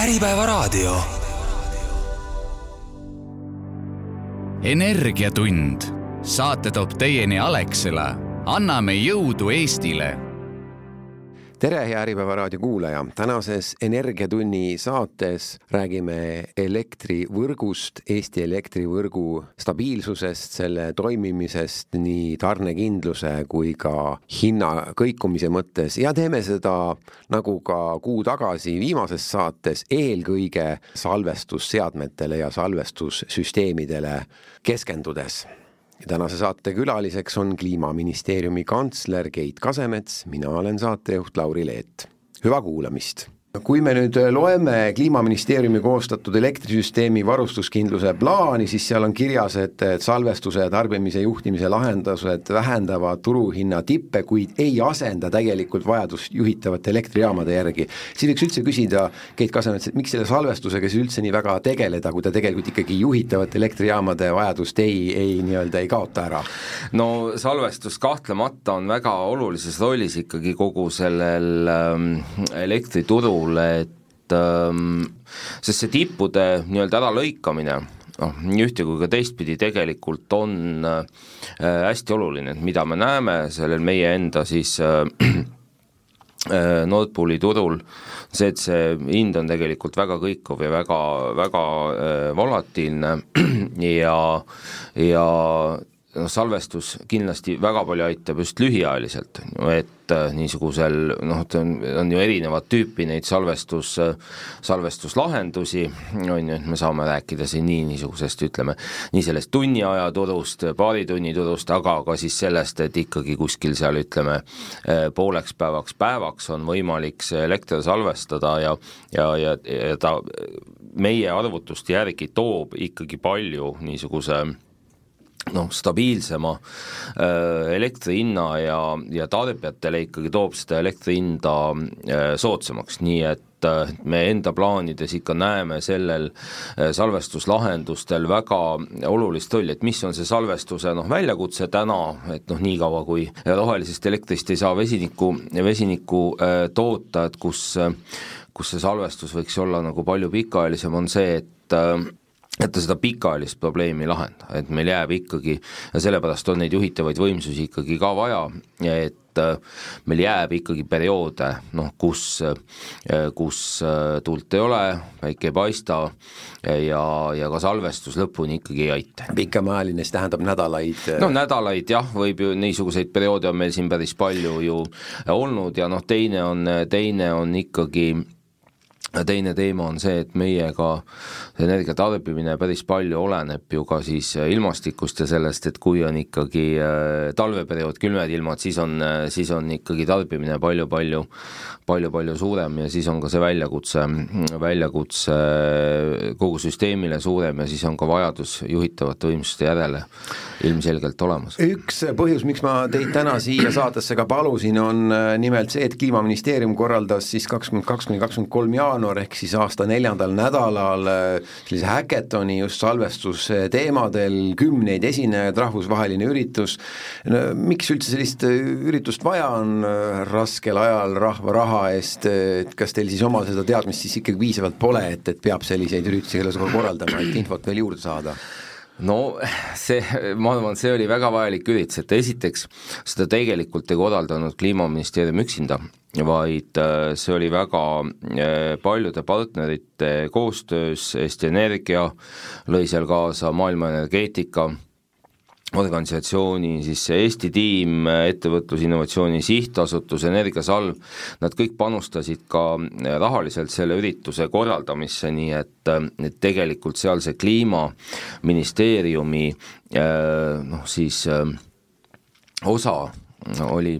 Äripäevaraadio. energiatund, saate toob teieni Alexela. anname jõudu Eestile tere, hea Äripäeva raadio kuulaja. tänases Energiatunni saates räägime elektrivõrgust, Eesti elektrivõrgu stabiilsusest, selle toimimisest nii tarnekindluse kui ka hinna kõikumise mõttes ja teeme seda nagu ka kuu tagasi viimases saates eelkõige salvestusseadmetele ja salvestussüsteemidele keskendudes tänase saate külaliseks on Kliimaministeeriumi kantsler Keit Kasemets, mina olen saatejuht Lauri Leet. hüva kuulamist kui me nüüd loeme Kliimaministeeriumi koostatud elektrisüsteemi varustuskindluse plaani, siis seal on kirjas, et, et salvestuse ja tarbimise juhtimise lahendused vähendavad turuhinna tippe, kuid ei asenda tegelikult vajadust juhitavate elektrijaamade järgi. siis võiks üldse küsida Keit Kasemets, et miks selle salvestusega siis üldse nii väga tegeleda, kui ta tegelikult ikkagi juhitavate elektrijaamade vajadust ei, ei nii-öelda ei kaota ära? no salvestus kahtlemata on väga olulises rollis ikkagi kogu sellel ähm, elektriturul turul, et ähm, sest see tippude nii-öelda äralõikamine, noh, nii ühte kui ka teistpidi tegelikult on äh, hästi oluline, et mida me näeme sellel meie enda siis äh, äh Nord Pooli turul, see, et see hind on tegelikult väga kõikuv ja väga, väga äh, volatiilne ja, ja noh, salvestus kindlasti väga palju aitab just lühiajaliselt, et äh, niisugusel noh, et on, on ju erinevat tüüpi neid salvestus, salvestuslahendusi, on ju, et me saame rääkida siin nii niisugusest, ütleme, nii sellest tunniaja turust, paari tunni turust, aga ka siis sellest, et ikkagi kuskil seal ütleme, äh, pooleks päevaks, päevaks on võimalik see elekter salvestada ja ja, ja, ja ta meie arvutuste järgi toob ikkagi palju niisuguse noh, stabiilsema äh, elektri hinna ja, ja tarbijatele ikkagi toob seda elektri hinda äh, soodsamaks, nii et äh, me enda plaanides ikka näeme sellel salvestuslahendustel väga olulist rolli, et mis on see salvestuse noh, väljakutse täna, et noh, niikaua kui rohelisest elektrist ei saa vesinikku, vesinikku toota, et kus kus see salvestus võiks olla nagu palju pikaajalisem, on see, et et ta seda pikaajalist probleemi ei lahenda, et meil jääb ikkagi ja sellepärast on neid juhitavaid võimsusi ikkagi ka vaja, et äh, meil jääb ikkagi perioode, noh, kus, äh, kus äh, tuult ei ole, päike ei paista ja, ja ka salvestus lõpuni ikkagi ei aita. pikemaajaline, see tähendab nädalaid? no nädalaid jah, võib ju, niisuguseid perioode on meil siin päris palju ju olnud ja noh, teine on, teine on ikkagi teine teema on see, et meiega energia tarbimine päris palju oleneb ju ka siis äh, ilmastikust ja sellest, et kui on ikkagi äh, talveperiood, külmed ilmad, siis on, äh, siis on ikkagi tarbimine palju-palju, palju-palju suurem ja siis on ka see väljakutse, väljakutse kogu süsteemile suurem ja siis on ka vajadus juhitavate võimsuste järele ilmselgelt olemas. üks põhjus, miks ma teid täna siia saatesse ka palusin, on nimelt see, et Kliimaministeerium korraldas siis kakskümmend kaks kuni kakskümmend kolm jaanuar jaanuar ehk siis aasta neljandal nädalal äh, sellise häketoni just salvestusteemadel, kümneid esinejaid, rahvusvaheline üritus no,. miks üldse sellist äh, üritust vaja on äh, raskel ajal rahva raha eest, et kas teil siis oma seda teadmist siis ikkagi piisavalt pole, et, et peab selliseid üritusi korraldama, et infot veel juurde saada? no see, ma arvan, see oli väga vajalik üritus, et esiteks seda tegelikult ei korraldanud Kliimaministeerium üksinda, vaid äh, see oli väga äh, paljude partnerite koostöös, Eesti Energia lõi seal kaasa Maailma Energeetika organisatsiooni siis Eesti tiim, Ettevõtluse Innovatsiooni Sihtasutus, Energiasalv, nad kõik panustasid ka rahaliselt selle ürituse korraldamisse, nii et, et tegelikult seal see kliimaministeeriumi noh, siis osa oli,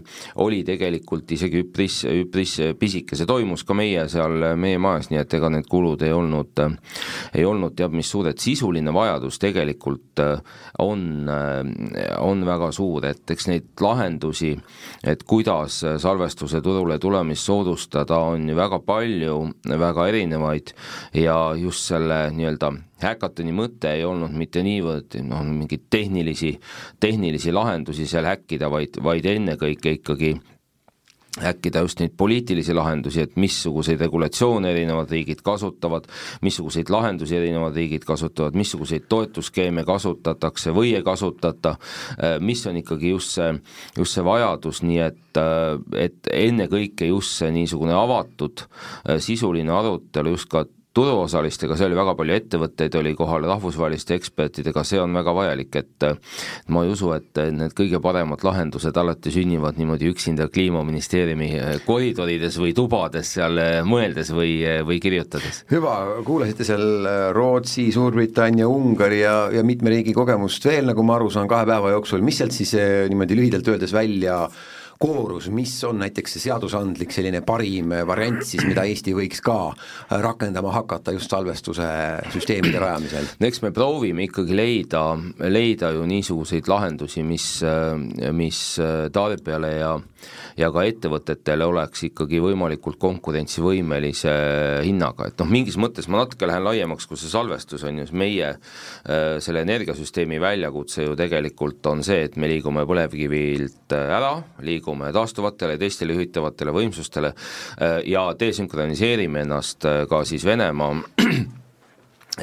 oli tegelikult isegi üpris, üpris pisike, see toimus ka meie seal, meie majas, nii et ega need kulud ei olnud, ei olnud teab mis suured, sisuline vajadus tegelikult on, on väga suur, et eks neid lahendusi, et kuidas salvestuse turule tulemist soodustada, on ju väga palju, väga erinevaid. Ja just selle nii-öelda häkatoni mõte ei olnud mitte niivõrd noh, mingeid tehnilisi, tehnilisi lahendusi seal häkkida, vaid, vaid ennekõike ikkagi äkkida just neid poliitilisi lahendusi, et missuguseid regulatsioone erinevad riigid kasutavad, missuguseid lahendusi erinevad riigid kasutavad, missuguseid toetusskeeme kasutatakse või ei kasutata, mis on ikkagi just see, just see vajadus, nii et, et ennekõike just see niisugune avatud sisuline arutelu just ka turuosalistega, see oli väga palju ettevõtteid, oli kohal rahvusvaheliste ekspertidega, see on väga vajalik, et ma ei usu, et need kõige paremad lahendused alati sünnivad niimoodi üksinda Kliimaministeeriumi koridorides või tubades seal mõeldes või, või kirjutades. hüva, kuulasite seal Rootsi, Suurbritannia, Ungari ja, ja mitme riigi kogemust veel, nagu ma aru saan, kahe päeva jooksul, mis sealt siis eh, niimoodi lühidalt öeldes välja koorus, mis on näiteks see seadusandlik selline parim variant siis, mida Eesti võiks ka rakendama hakata just salvestuse süsteemide rajamisel? no eks me proovime ikkagi leida, leida ju niisuguseid lahendusi, mis, mis tarbijale ja ja ka ettevõtetele oleks ikkagi võimalikult konkurentsivõimelise hinnaga, et noh, mingis mõttes ma natuke lähen laiemaks, kui see salvestus on ju, meie selle energiasüsteemi väljakutse ju tegelikult on see, et me liigume põlevkivilt ära, liigume taastuvatele teistele juhitavatele võimsustele äh, ja desünkroniseerime ennast äh, ka siis Venemaa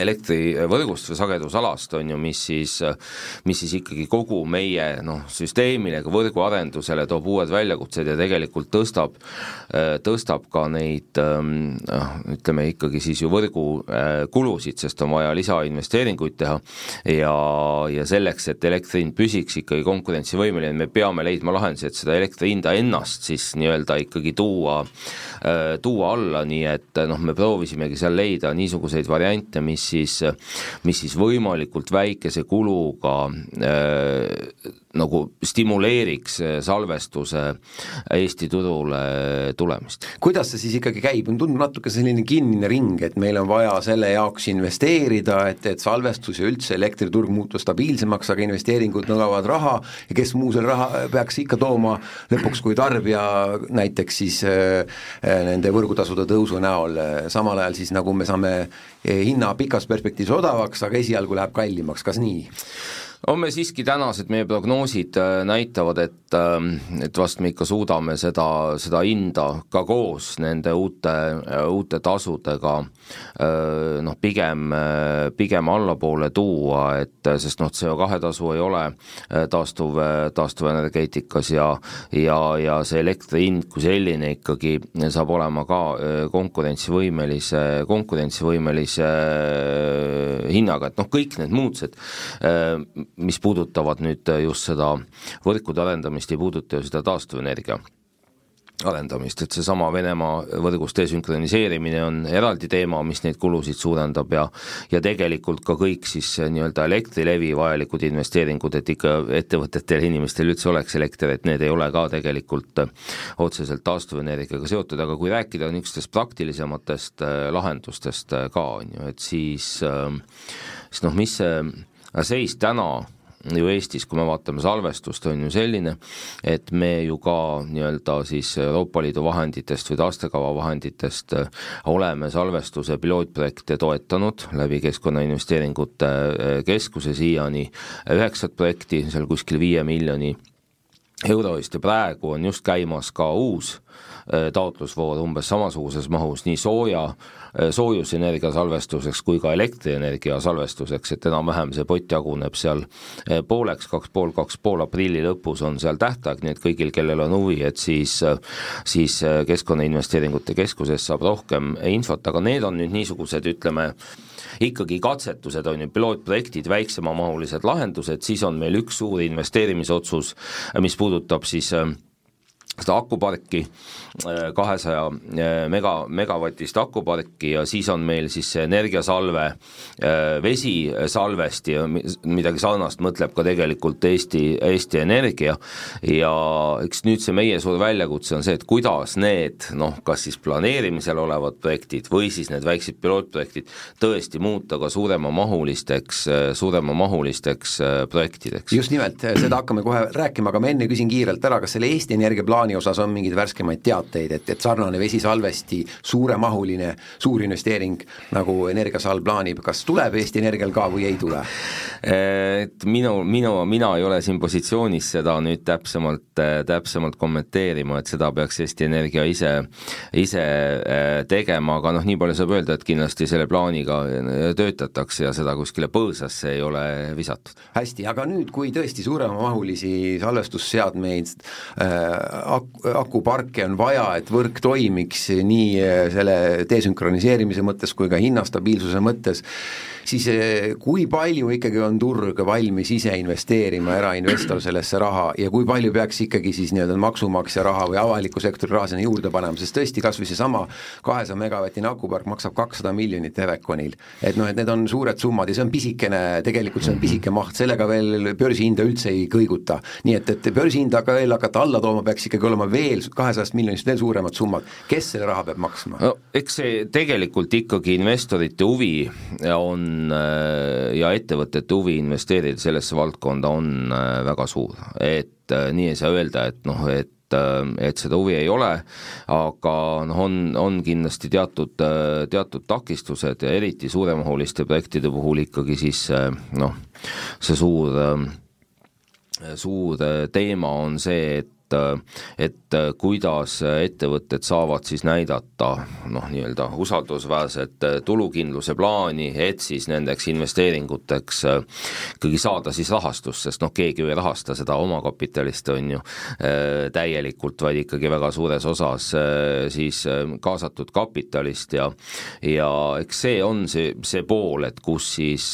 elektrivõrgust või sagedusalast, on ju, mis siis, mis siis ikkagi kogu meie noh, süsteemile, ka võrguarendusele toob uued väljakutsed ja tegelikult tõstab, tõstab ka neid noh, ütleme ikkagi siis ju võrgukulusid, äh, sest on vaja lisainvesteeringuid teha ja, ja selleks, et elektri hind püsiks ikkagi konkurentsivõimeline, me peame leidma lahendusi, et seda elektri hinda ennast siis nii-öelda ikkagi tuua, äh, tuua alla, nii et noh, me proovisimegi seal leida niisuguseid variante, mis siis, mis siis võimalikult väikese kuluga äh, nagu stimuleeriks salvestuse Eesti turule tulemist. kuidas see siis ikkagi käib, tundub natuke selline kinnine ring, et meil on vaja selle jaoks investeerida, et, et salvestus ja üldse elektriturg muutus stabiilsemaks, aga investeeringud nõuavad raha ja kes muu selle raha peaks ikka tooma lõpuks kui tarbija näiteks siis äh, nende võrgutasude tõusu näol, samal ajal siis nagu me saame hinna pikas perspektiivis odavaks, aga esialgu läheb kallimaks, kas nii? On me siiski tänased, meie prognoosid äh, näitavad, et, ähm, et vast me ikka suudame seda, seda hinda ka koos nende uute, äh, uute tasudega äh, noh, pigem, pigem allapoole tuua, et sest noh, CO2 tasu ei ole taastuv, taastuvenergeetikas ja ja, ja see elektri hind kui selline ikkagi saab olema ka konkurentsivõimelise, konkurentsivõimelise hinnaga, et noh, kõik need muutused mis puudutavad nüüd just seda võrkude arendamist, ei puuduta ju seda taastuvenergia arendamist, et seesama Venemaa võrgust desünkroniseerimine on eraldi teema, mis neid kulusid suurendab ja ja tegelikult ka kõik siis nii-öelda Elektrilevi vajalikud investeeringud, et ikka ettevõtetel ja inimestel üldse oleks elekter, et need ei ole ka tegelikult otseselt taastuvenergiaga seotud, aga kui rääkida niisugustest praktilisematest äh, lahendustest äh, ka, on ju, et siis äh, siis noh, mis see seis täna ju Eestis, kui me vaatame salvestust, on ju selline, et me ju ka nii-öelda siis Euroopa Liidu vahenditest või taastekava vahenditest äh, oleme salvestuse pilootprojekte toetanud läbi Keskkonnainvesteeringute äh, Keskuse siiani. Üheksat projekti, seal kuskil viie miljoni euro eest ja praegu on just käimas ka uus äh, taotlusvoor umbes samasuguses mahus nii sooja Äh, soojusenergia salvestuseks kui ka elektrienergia salvestuseks, et enam-vähem see pott jaguneb seal äh, pooleks, kaks pool, kaks pool, aprilli lõpus on seal tähtaeg, nii et kõigil, kellel on huvi, et siis, siis Keskkonnainvesteeringute Keskusest saab rohkem infot, aga need on nüüd niisugused, ütleme, ikkagi katsetused on ju, pilootprojektid, väiksemamahulised lahendused, siis on meil üks suur investeerimisotsus, mis puudutab siis seda akuparki, äh, kahesaja äh, mega, megavatist akuparki ja siis on meil siis see energiasalve, äh, vesisalvest ja midagi sarnast mõtleb ka tegelikult Eesti, Eesti Energia ja eks nüüd see meie suur väljakutse on see, et kuidas need noh, kas siis planeerimisel olevad projektid või siis need väiksed pilootprojektid tõesti muuta ka suuremamahulisteks, suuremamahulisteks projektideks. just nimelt, seda hakkame kohe rääkima, aga ma enne küsin kiirelt ära, kas selle Eesti Energia plaani plaani osas on mingeid värskemaid teateid, et, et sarnane vesisalvesti suuremahuline suurinvesteering, nagu Energiasal plaanib, kas tuleb Eesti Energial ka või ei tule? Et minu, minu, mina ei ole siin positsioonis seda nüüd täpsemalt, täpsemalt kommenteerima, et seda peaks Eesti Energia ise, ise äh, tegema, aga noh, nii palju saab öelda, et kindlasti selle plaaniga töötatakse ja seda kuskile põõsasse ei ole visatud. hästi, aga nüüd, kui tõesti suuremamahulisi salvestusseadmeid äh,, akuparke on vaja, et võrk toimiks nii äh, selle desünkroniseerimise mõttes kui ka hinnastabiilsuse mõttes, siis eh, kui palju ikkagi on turg valmis ise investeerima, erainvestor sellesse raha ja kui palju peaks ikkagi siis nii-öelda maksumaksja raha või avaliku sektori raha sinna juurde panema, sest tõesti, kas või seesama kahesaja megavatine akupark maksab kakssada miljonit Eveconil. et noh, et need on suured summad ja see on pisikene, tegelikult see on pisike maht, sellega veel börsihinda üldse ei kõiguta. nii et, et börsihinda ka veel hakata alla tooma, peaks ikkagi olema veel kahesajast miljonist veel suuremad summad, kes selle raha peab maksma? no eks see tegelikult ikkagi investorite huvi on on äh, ja ettevõtete huvi investeerida sellesse valdkonda on äh, väga suur, et äh, nii ei saa öelda, et noh, et et seda huvi ei ole, aga noh, on, on kindlasti teatud, teatud takistused ja eriti suuremahuliste projektide puhul ikkagi siis noh, see suur, suur teema on see, et et, et kuidas ettevõtted saavad siis näidata noh, nii-öelda usaldusväärset tulukindluse plaani, et siis nendeks investeeringuteks ikkagi saada siis rahastust, sest noh, keegi ju ei rahasta seda omakapitalist, on ju, täielikult, vaid ikkagi väga suures osas siis kaasatud kapitalist ja ja eks see on see, see pool, et kus siis,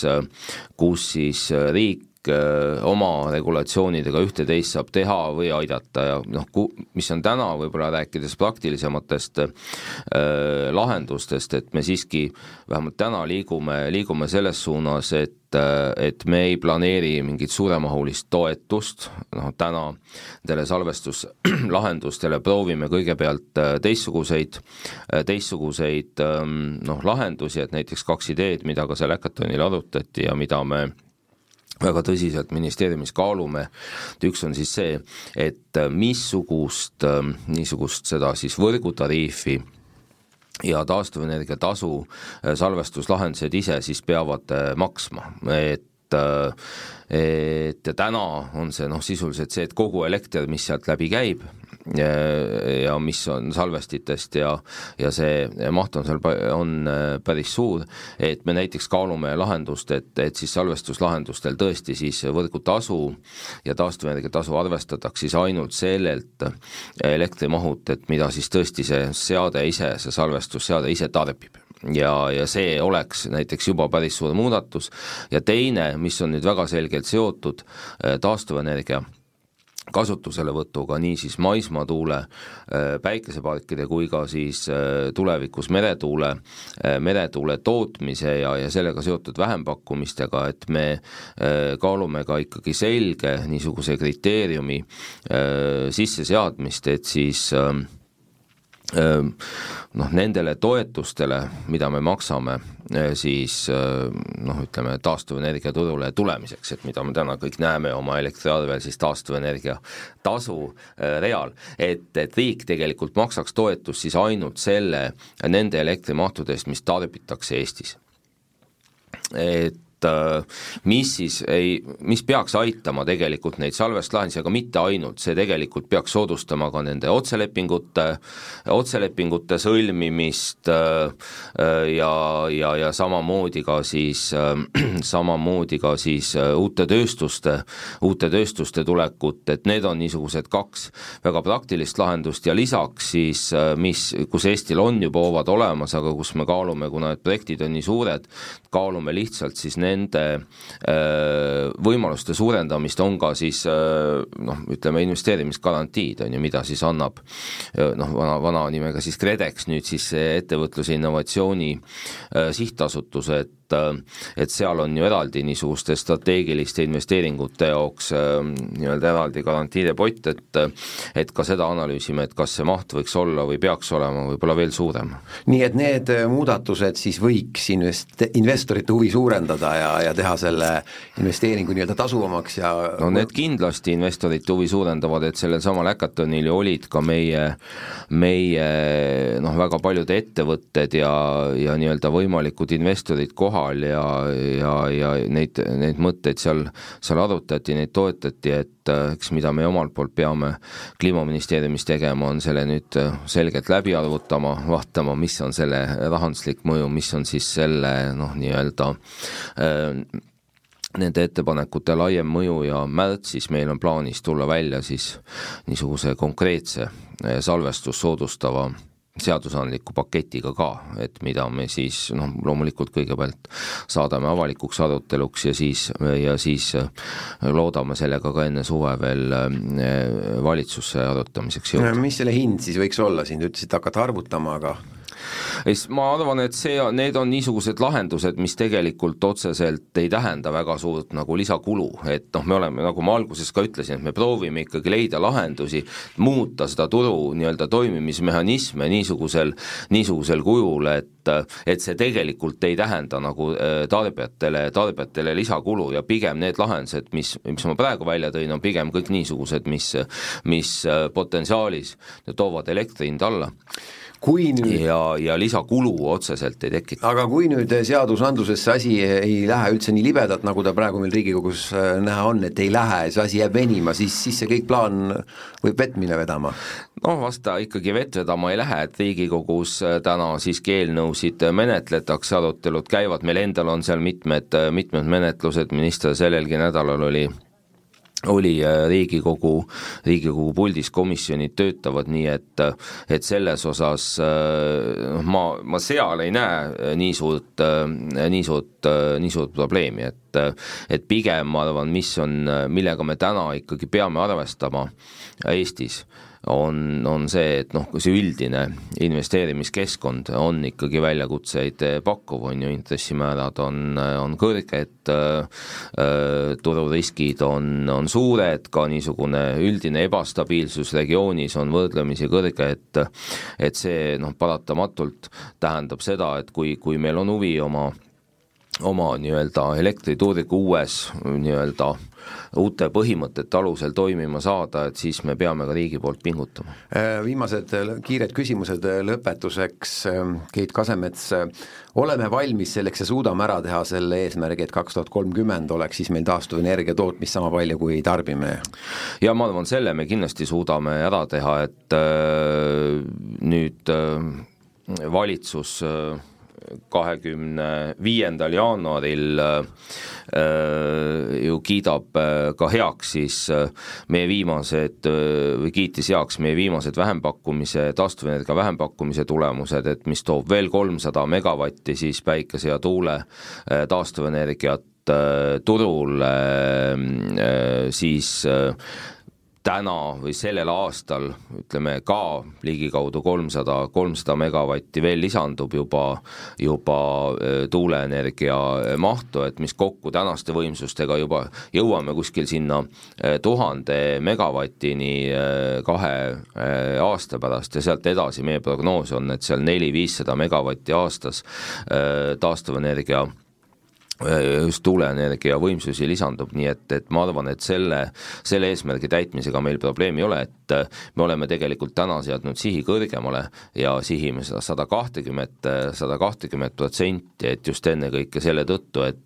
kus siis riik Äh, oma regulatsioonidega ühte-teist saab teha või aidata ja noh, ku-, mis on täna võib-olla rääkides praktilisematest äh, lahendustest, et me siiski vähemalt täna liigume, liigume selles suunas, et äh, et me ei planeeri mingit suuremahulist toetust, noh täna nendele salvestuslahendustele proovime kõigepealt äh, teistsuguseid, teistsuguseid ähm, noh, lahendusi, et näiteks kaks ideed, mida ka seal Hackathonil arutati ja mida me väga tõsiselt ministeeriumis kaalume, et üks on siis see, et missugust niisugust seda siis võrgutariifi ja taastuvenergia tasu salvestuslahendused ise siis peavad maksma, et et ja täna on see noh, sisuliselt see, et kogu elekter, mis sealt läbi käib, ja mis on salvestitest ja, ja see maht on seal, on äh, päris suur, et me näiteks kaalume lahendust, et, et siis salvestuslahendustel tõesti siis võrgutasu ja taastuvenergia tasu arvestatakse siis ainult sellelt elektrimahut, et mida siis tõesti see seade ise, see salvestusseade ise tarbib ja, ja see oleks näiteks juba päris suur muudatus. Ja teine, mis on nüüd väga selgelt seotud äh, taastuvenergia kasutuselevõtuga nii siis maismaatuule, äh, päikeseparkide kui ka siis äh, tulevikus meretuule, meretuule tootmise ja, ja sellega seotud vähempakkumistega, et me kaalume ka ikkagi selge niisuguse kriteeriumi sisseseadmist, et siis äh, noh, nendele toetustele, mida me maksame, siis noh, ütleme taastuvenergia turule tulemiseks, et mida me täna kõik näeme oma elektriarvel, siis taastuvenergia tasu real, et, et riik tegelikult maksaks toetust siis ainult selle, nende elektrimahtudest, mis tarbitakse Eestis. et mis siis ei, mis peaks aitama tegelikult neid salvestlahendusi, aga mitte ainult, see tegelikult peaks soodustama ka nende otselepingute, otselepingute sõlmimist äh, äh, ja, ja, ja samamoodi ka siis, samamoodi ka siis uute tööstuste, uute tööstuste tulekut, et need on niisugused kaks väga praktilist lahendust ja lisaks siis, mis, kus Eestil on juba hoovad olemas, aga kus me kaalume, kuna need projektid on nii suured, kaalume lihtsalt siis need nende äh, võimaluste suurendamist on ka siis äh, noh, ütleme investeerimisgarantiid, on ju, mida siis annab äh, noh, vana, vana nimega siis KredEx, nüüd siis Ettevõtluse Innovatsiooni Sihtasutus, et et seal on ju eraldi niisuguste strateegiliste investeeringute jaoks nii-öelda eraldi garantiide pott, et et ka seda analüüsime, et kas see maht võiks olla või peaks olema võib-olla veel suurem. nii et need muudatused siis võiks invest-, investorite huvi suurendada ja, ja teha selle investeeringu nii-öelda tasuvamaks ja no need kindlasti investorite huvi suurendavad, et sellel samal Hackathonil ju olid ka meie, meie noh, väga paljud ettevõtted ja, ja nii-öelda võimalikud investorid kohal ja, ja, ja neid, neid mõtteid seal, seal arutati, neid toetati, et eks mida me omalt poolt peame Kliimaministeeriumis tegema, on selle nüüd selgelt läbi arvutama, vaatama, mis on selle rahanduslik mõju, mis on siis selle noh, nii-öelda äh, nende ettepanekute laiem mõju ja märtsis meil on plaanis tulla välja siis niisuguse konkreetse salvestust soodustava seadusandliku paketiga ka, et mida me siis noh, loomulikult kõigepealt saadame avalikuks aruteluks ja siis, ja siis eh, loodame sellega ka enne suve veel eh, valitsusse arutamiseks jõuda. mis selle hind siis võiks olla, siin te ütlesite hakata arvutama, aga siis ma arvan, et see, need on niisugused lahendused, mis tegelikult otseselt ei tähenda väga suurt nagu lisakulu, et noh, me oleme, nagu ma alguses ka ütlesin, et me proovime ikkagi leida lahendusi, muuta seda turu nii-öelda toimimismehhanisme niisugusel, niisugusel kujul, et et see tegelikult ei tähenda nagu äh, tarbijatele, tarbijatele lisakulu. Ja pigem need lahendused, mis, mis ma praegu välja tõin, on pigem kõik niisugused, mis, mis äh, potentsiaalis toovad elektri hinda alla kui nüüd ja, ja lisakulu otseselt ei tekita. aga kui nüüd seadusandluses see asi ei lähe üldse nii libedat, nagu ta praegu meil Riigikogus äh, näha on, et ei lähe, see asi jääb venima, siis, siis see kõik plaan võib vett minna vedama? noh, vast ta ikkagi vett vedama ei lähe, et Riigikogus äh, täna siiski eelnõusid menetletakse, arutelud käivad, meil endal on seal mitmed, mitmed menetlused, minister sellelgi nädalal oli oli äh, Riigikogu, Riigikogu puldis komisjonid töötavad nii, et, et selles osas äh, noh, ma, ma seal ei näe äh, nii suurt, nii suurt, nii suurt probleemi, et et pigem ma arvan, mis on, millega me täna ikkagi peame arvestama Eestis on, on see, et noh, kui see üldine investeerimiskeskkond on ikkagi väljakutseid pakkuv, on ju, intressimäärad on, on kõrged äh,, tururiskid on, on suured, ka niisugune üldine ebastabiilsus regioonis on võrdlemisi kõrge, et et see noh, paratamatult tähendab seda, et kui, kui meil on huvi oma oma nii-öelda elektriturgu uues nii-öelda uute põhimõtete alusel toimima saada, et siis me peame ka riigi poolt pingutama. Äh, viimased äh, kiired küsimused äh, lõpetuseks, Keit Kasemets, oleme valmis selleks ja suudame ära teha selle eesmärgi, et kaks tuhat kolmkümmend oleks siis meil taastuvenergia tootmist sama palju, kui tarbime? ja ma arvan, selle me kindlasti suudame ära teha, et äh, nüüd äh, valitsus äh, kahekümne viiendal jaanuaril äh, ju kiidab äh, ka heaks siis äh, meie viimased või kiitis heaks meie viimased vähempakkumise, taastuvenergia vähempakkumise tulemused, et mis toob veel kolmsada megavatti siis päikese ja tuule taastuvenergiat turul, siis täna või sellel aastal ütleme ka ligikaudu kolmsada, kolmsada megavatti veel lisandub juba, juba tuuleenergia mahtu, et mis kokku tänaste võimsustega juba jõuame kuskil sinna tuhande megavatini kahe aasta pärast ja sealt edasi meie prognoos on, et seal neli-viissada megavatti aastas taastuvenergia just tuuleenergia võimsusi lisandub, nii et, et ma arvan, et selle, selle eesmärgi täitmisega meil probleemi ei ole, et äh, me oleme tegelikult täna seadnud sihi kõrgemale ja sihime seda sada kahtekümmet, sada kahtekümmet protsenti, et just ennekõike selle tõttu, et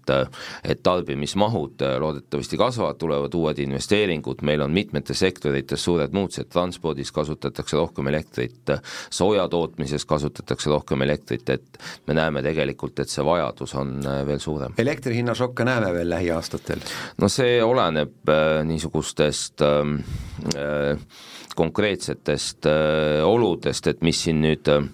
et tarbimismahud loodetavasti kasvavad, tulevad uued investeeringud, meil on mitmetes sektorites suured muutused, transpordis kasutatakse rohkem elektrit, sooja tootmises kasutatakse rohkem elektrit, et me näeme tegelikult, et see vajadus on äh, veel suurem elektri hinna šokke näeme veel lähiaastatel? no see oleneb äh, niisugustest ähm, äh, konkreetsetest äh, oludest, et mis siin nüüd äh,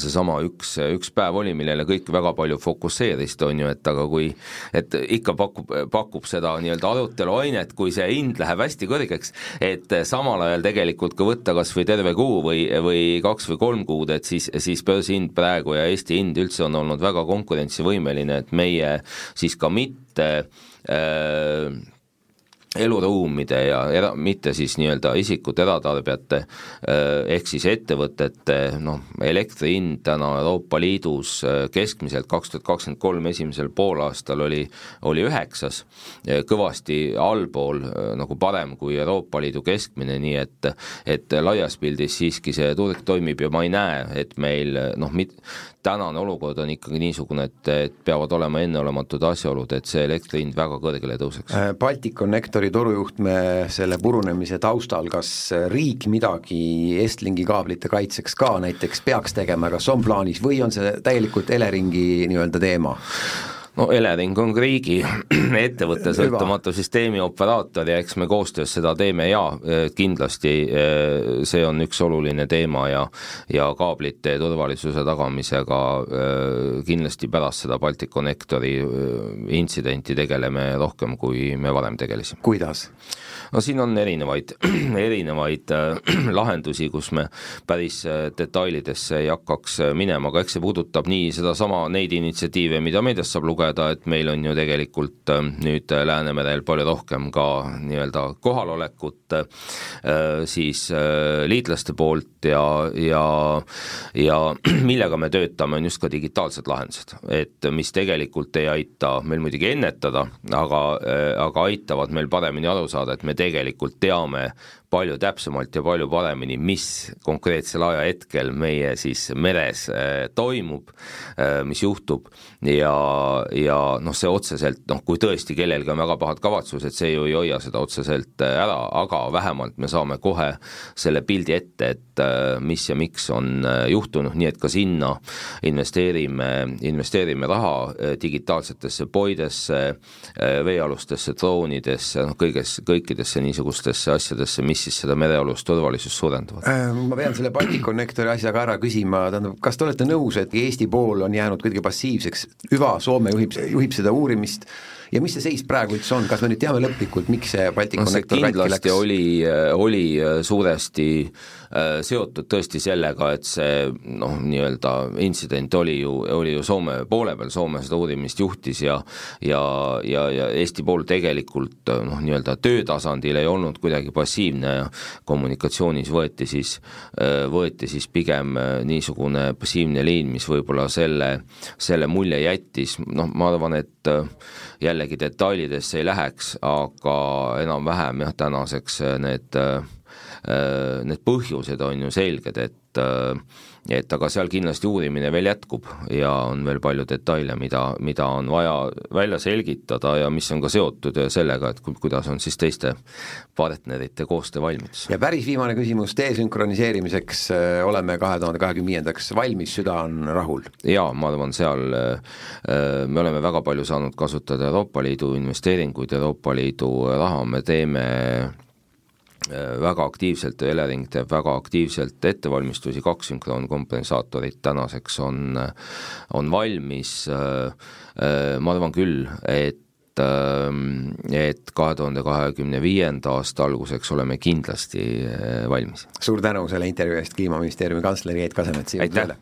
seesama üks, üks päev oli, millele kõik väga palju fokusseerisid, on ju, et aga kui et ikka pakub, pakub seda nii-öelda aruteluainet, kui see hind läheb hästi kõrgeks, et samal ajal tegelikult ka võtta kas või terve kuu või, või kaks või kolm kuud, et siis, siis börsihind praegu ja Eesti hind üldse on olnud väga konkurentsivõimeline, et meie siis ka mitte äh, eluruumide ja era-, mitte siis nii-öelda isikute, eratarbijate äh, ehk siis ettevõtete noh, elektri hind täna Euroopa Liidus äh, keskmiselt kaks tuhat kakskümmend kolm esimesel poolaastal oli, oli üheksas, kõvasti allpool, nagu parem kui Euroopa Liidu keskmine, nii et et laias pildis siiski see turg toimib ja ma ei näe, et meil noh, mit-, tänane olukord on ikkagi niisugune, et, et peavad olema enneolematud asjaolud, et see elektri hind väga kõrgele tõuseks. Balticconnectori torujuhtme selle purunemise taustal, kas riik midagi Estlingi kaablite kaitseks ka näiteks peaks tegema, kas on plaanis või on see täielikult Eleringi nii-öelda teema? No Elering on riigi ettevõte, sõltumatu süsteemi operaator ja eks me koostöös seda teeme ja e, kindlasti e, see on üks oluline teema ja ja kaablite turvalisuse tagamisega e, kindlasti pärast seda Balticconnectori intsidenti tegeleme rohkem, kui me varem tegelesime. kuidas? no siin on erinevaid, erinevaid lahendusi, kus me päris detailidesse ei hakkaks minema, aga eks see puudutab nii sedasama, neid initsiatiive, mida meediast saab lugeda, lugeda, et meil on ju tegelikult äh, nüüd Läänemerel palju rohkem ka nii-öelda kohalolekut äh, siis äh, liitlaste poolt ja, ja ja millega me töötame, on just ka digitaalsed lahendused, et mis tegelikult ei aita meil muidugi ennetada, aga, aga aitavad meil paremini aru saada, et me tegelikult teame palju täpsemalt ja palju paremini, mis konkreetsel ajahetkel meie siis meres äh, toimub, äh, mis juhtub. Ja, ja noh, see otseselt noh, kui tõesti kellelgi on väga pahad kavatsused, see ju ei hoia seda otseselt äh, ära, aga vähemalt me saame kohe selle pildi ette, et mis ja miks on juhtunud, nii et ka sinna investeerime, investeerime raha digitaalsetesse poidesse, veealustesse droonidesse, noh kõiges, kõikidesse niisugustesse asjadesse, mis siis seda merealust turvalisust suurendavad? Äh, ma pean selle Balticconnectori asja ka ära küsima, tähendab, kas te olete nõus, et Eesti pool on jäänud kuidagi passiivseks, hüva, Soome juhib, juhib seda uurimist, ja mis see seis praegu üldse on, kas me nüüd teame lõplikult, miks see Balticconnector no, katki läks? oli, oli suuresti äh, seotud tõesti sellega, et see noh, nii-öelda intsident oli ju, oli ju Soome poole peal, Soome seda uurimist juhtis ja ja, ja, ja Eesti pool tegelikult noh, nii-öelda töötasandil ei olnud kuidagi passiivne ja kommunikatsioonis võeti siis, äh, võeti siis pigem äh, niisugune passiivne liin, mis võib-olla selle, selle mulje jättis, noh, ma arvan, et jällegi detailidesse ei läheks, aga enam-vähem jah, tänaseks need, need põhjused on ju selged, et et aga seal kindlasti uurimine veel jätkub ja on veel palju detaile, mida, mida on vaja välja selgitada ja mis on ka seotud sellega, et kuidas on siis teiste partnerite koostöövalmidus. ja päris viimane küsimus, desünkroniseerimiseks äh, oleme kahe tuhande kahekümne viiendaks valmis, süda on rahul? jaa, ma arvan, seal äh, me oleme väga palju saanud kasutada Euroopa Liidu investeeringuid, Euroopa Liidu raha, me teeme Äh, väga aktiivselt, Elering teeb väga aktiivselt ettevalmistusi, kaks sünkroonkompensaatorit tänaseks on, on valmis, äh, äh, ma arvan küll, et et kahe tuhande kahekümne viienda aasta alguseks oleme kindlasti valmis. suur tänu selle intervjuu eest, Kliimaministeeriumi kantsler Keit Kasemets, aitäh!